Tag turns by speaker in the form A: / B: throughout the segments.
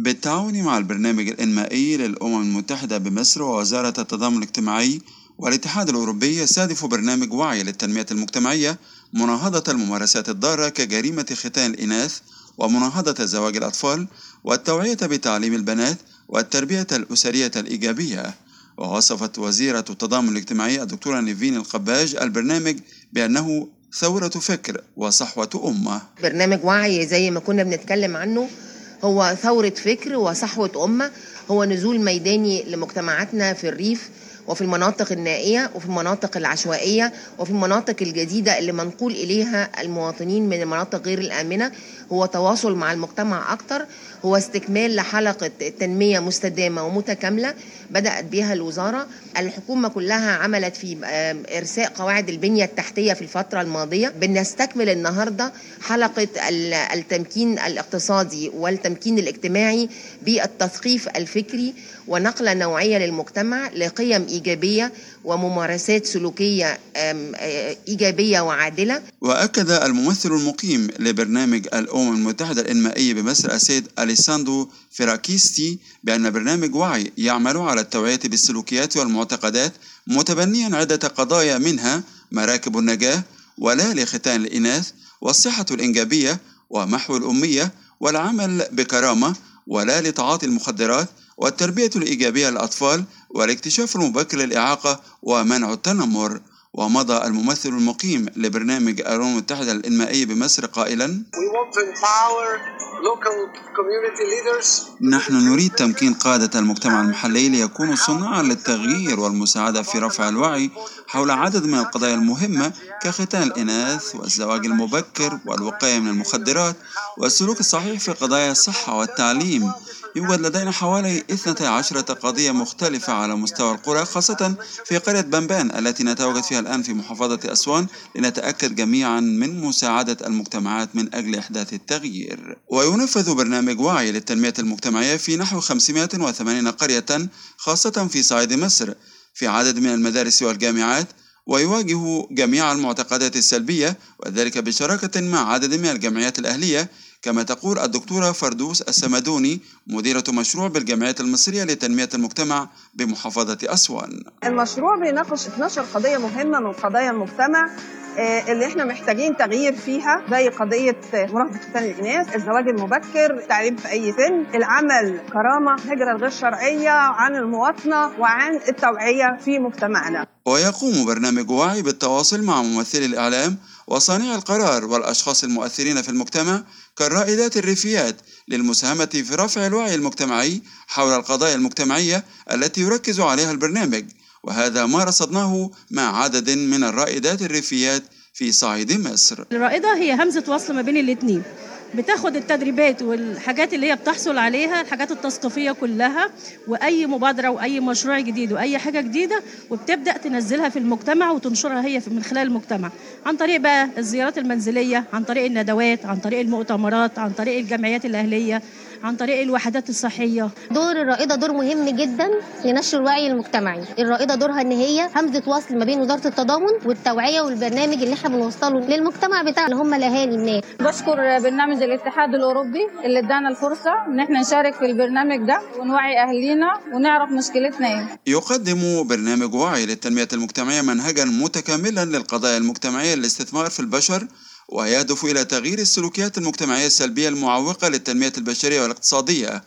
A: بالتعاون مع البرنامج الإنمائي للأمم المتحدة بمصر ووزارة التضامن الاجتماعي والاتحاد الأوروبي يستهدف برنامج وعي للتنمية المجتمعية مناهضة الممارسات الضارة كجريمة ختان الإناث ومناهضة زواج الأطفال والتوعية بتعليم البنات والتربية الأسرية الإيجابية. ووصفت وزيرة التضامن الاجتماعي الدكتورة نيفين القباج البرنامج بأنه ثورة فكر وصحوة أمة.
B: برنامج وعي زي ما كنا بنتكلم عنه هو ثورة فكر وصحوة أمة هو نزول ميداني لمجتمعاتنا في الريف. وفي المناطق النائية وفي المناطق العشوائية وفي المناطق الجديدة اللي منقول إليها المواطنين من المناطق غير الآمنة. هو تواصل مع المجتمع أكتر. هو استكمال لحلقة تنمية مستدامة ومتكاملة بدأت بها الوزارة. الحكومة كلها عملت في إرساء قواعد البنية التحتية في الفترة الماضية. بنستكمل النهاردة حلقة التمكين الاقتصادي والتمكين الاجتماعي بالتثقيف الفكري ونقلة نوعية للمجتمع لقيم إيجابية وممارسات سلوكية إيجابية وعادلة.
A: وأكد الممثل المقيم لبرنامج الأمم المتحدة الإنمائي بمصر السيد أليساندرو فيراكيستي بأن برنامج وعي يعمل على التوعية بالسلوكيات والمعتقدات متبنيا عدة قضايا منها مراكب النجاة ولا لختان الإناث والصحة الإنجابية ومحو الأمية والعمل بكرامة ولا لتعاطي المخدرات والتربية الإيجابية للأطفال والاكتشاف المبكر للإعاقة ومنع التنمر. ومضى الممثل المقيم لبرنامج الأمم المتحدة الإنمائي بمصر قائلا نحن نريد تمكين قادة المجتمع المحلي ليكونوا صناعا للتغيير والمساعدة في رفع الوعي حول عدد من القضايا المهمة كختان الإناث والزواج المبكر والوقاية من المخدرات والسلوك الصحيح في قضايا الصحة والتعليم. يوجد لدينا حوالي 12 قضية مختلفة على مستوى القرى خاصة في قرية بنبان التي نتواجد فيها الآن في محافظة أسوان لنتأكد جميعا من مساعدة المجتمعات من أجل إحداث التغيير. وينفذ برنامج وعي للتنمية المجتمعية في نحو 580 قرية خاصة في صعيد مصر في عدد من المدارس والجامعات ويواجه جميع المعتقدات السلبية وذلك بشراكة مع عدد من الجمعيات الأهلية كما تقول الدكتورة فردوس السمدوني مديرة مشروع بالجمعية المصرية لتنمية المجتمع بمحافظة أسوان
C: المشروع بيناقش 12 قضية مهمة من قضايا المجتمع اللي إحنا محتاجين تغيير فيها زي قضية مراهقه ختان الإناث، الزواج المبكر، التعليم في أي سن، العمل كرامة، الهجره الغير شرعية، عن المواطنة وعن التوعية في مجتمعنا.
A: ويقوم برنامج وعي بالتواصل مع ممثلي الإعلام وصانع القرار والأشخاص المؤثرين في المجتمع كالرائدات الريفيات للمساهمة في رفع الوعي المجتمعي حول القضايا المجتمعية التي يركز عليها البرنامج وهذا ما رصدناه مع عدد من الرائدات الريفيات في صعيد مصر.
D: الرائدة هي همزة وصل ما بين الاتنين. بتاخد التدريبات والحاجات اللي هي بتحصل عليها الحاجات التثقيفية كلها وأي مبادرة وأي مشروع جديد وأي حاجة جديدة وبتبدأ تنزلها في المجتمع وتنشرها هي من خلال المجتمع. عن طريق بقى الزيارات المنزلية عن طريق الندوات عن طريق المؤتمرات عن طريق الجمعيات الأهلية عن طريق الوحدات الصحية.
E: دور الرائدة دور مهم جدا لنشر الوعي المجتمعي. الرائدة دورها إن هي همزة وصل ما بين وزارة التضامن والتوعية والبرنامج اللي إحنا بنوصله للمجتمع بتاعنا اللي هم الأهالي الناس
F: بشكر برنامج الاتحاد الأوروبي اللي ادانا الفرصة إن إحنا نشارك في البرنامج ده ونوعي اهالينا ونعرف مشكلتنا إيه.
A: يقدم برنامج وعي للتنمية المجتمعية منهجا متكاملا للقضايا المجتمعية للاستثمار في البشر ويهدف إلى تغيير السلوكيات المجتمعية السلبية المعوقة للتنمية البشرية والاقتصادية.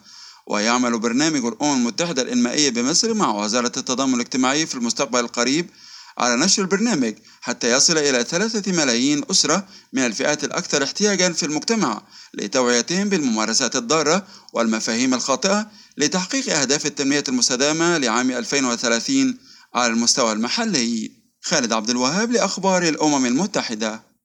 A: ويعمل برنامج الأمم المتحدة الإنمائية بمصر مع وزارة التضامن الاجتماعي في المستقبل القريب على نشر البرنامج حتى يصل إلى ثلاثة ملايين أسرة من الفئات الأكثر احتياجا في المجتمع لتوعيتهم بالممارسات الضارة والمفاهيم الخاطئة لتحقيق أهداف التنمية المستدامة لعام 2030 على المستوى المحلي. خالد عبد الوهاب لأخبار الأمم المتحدة.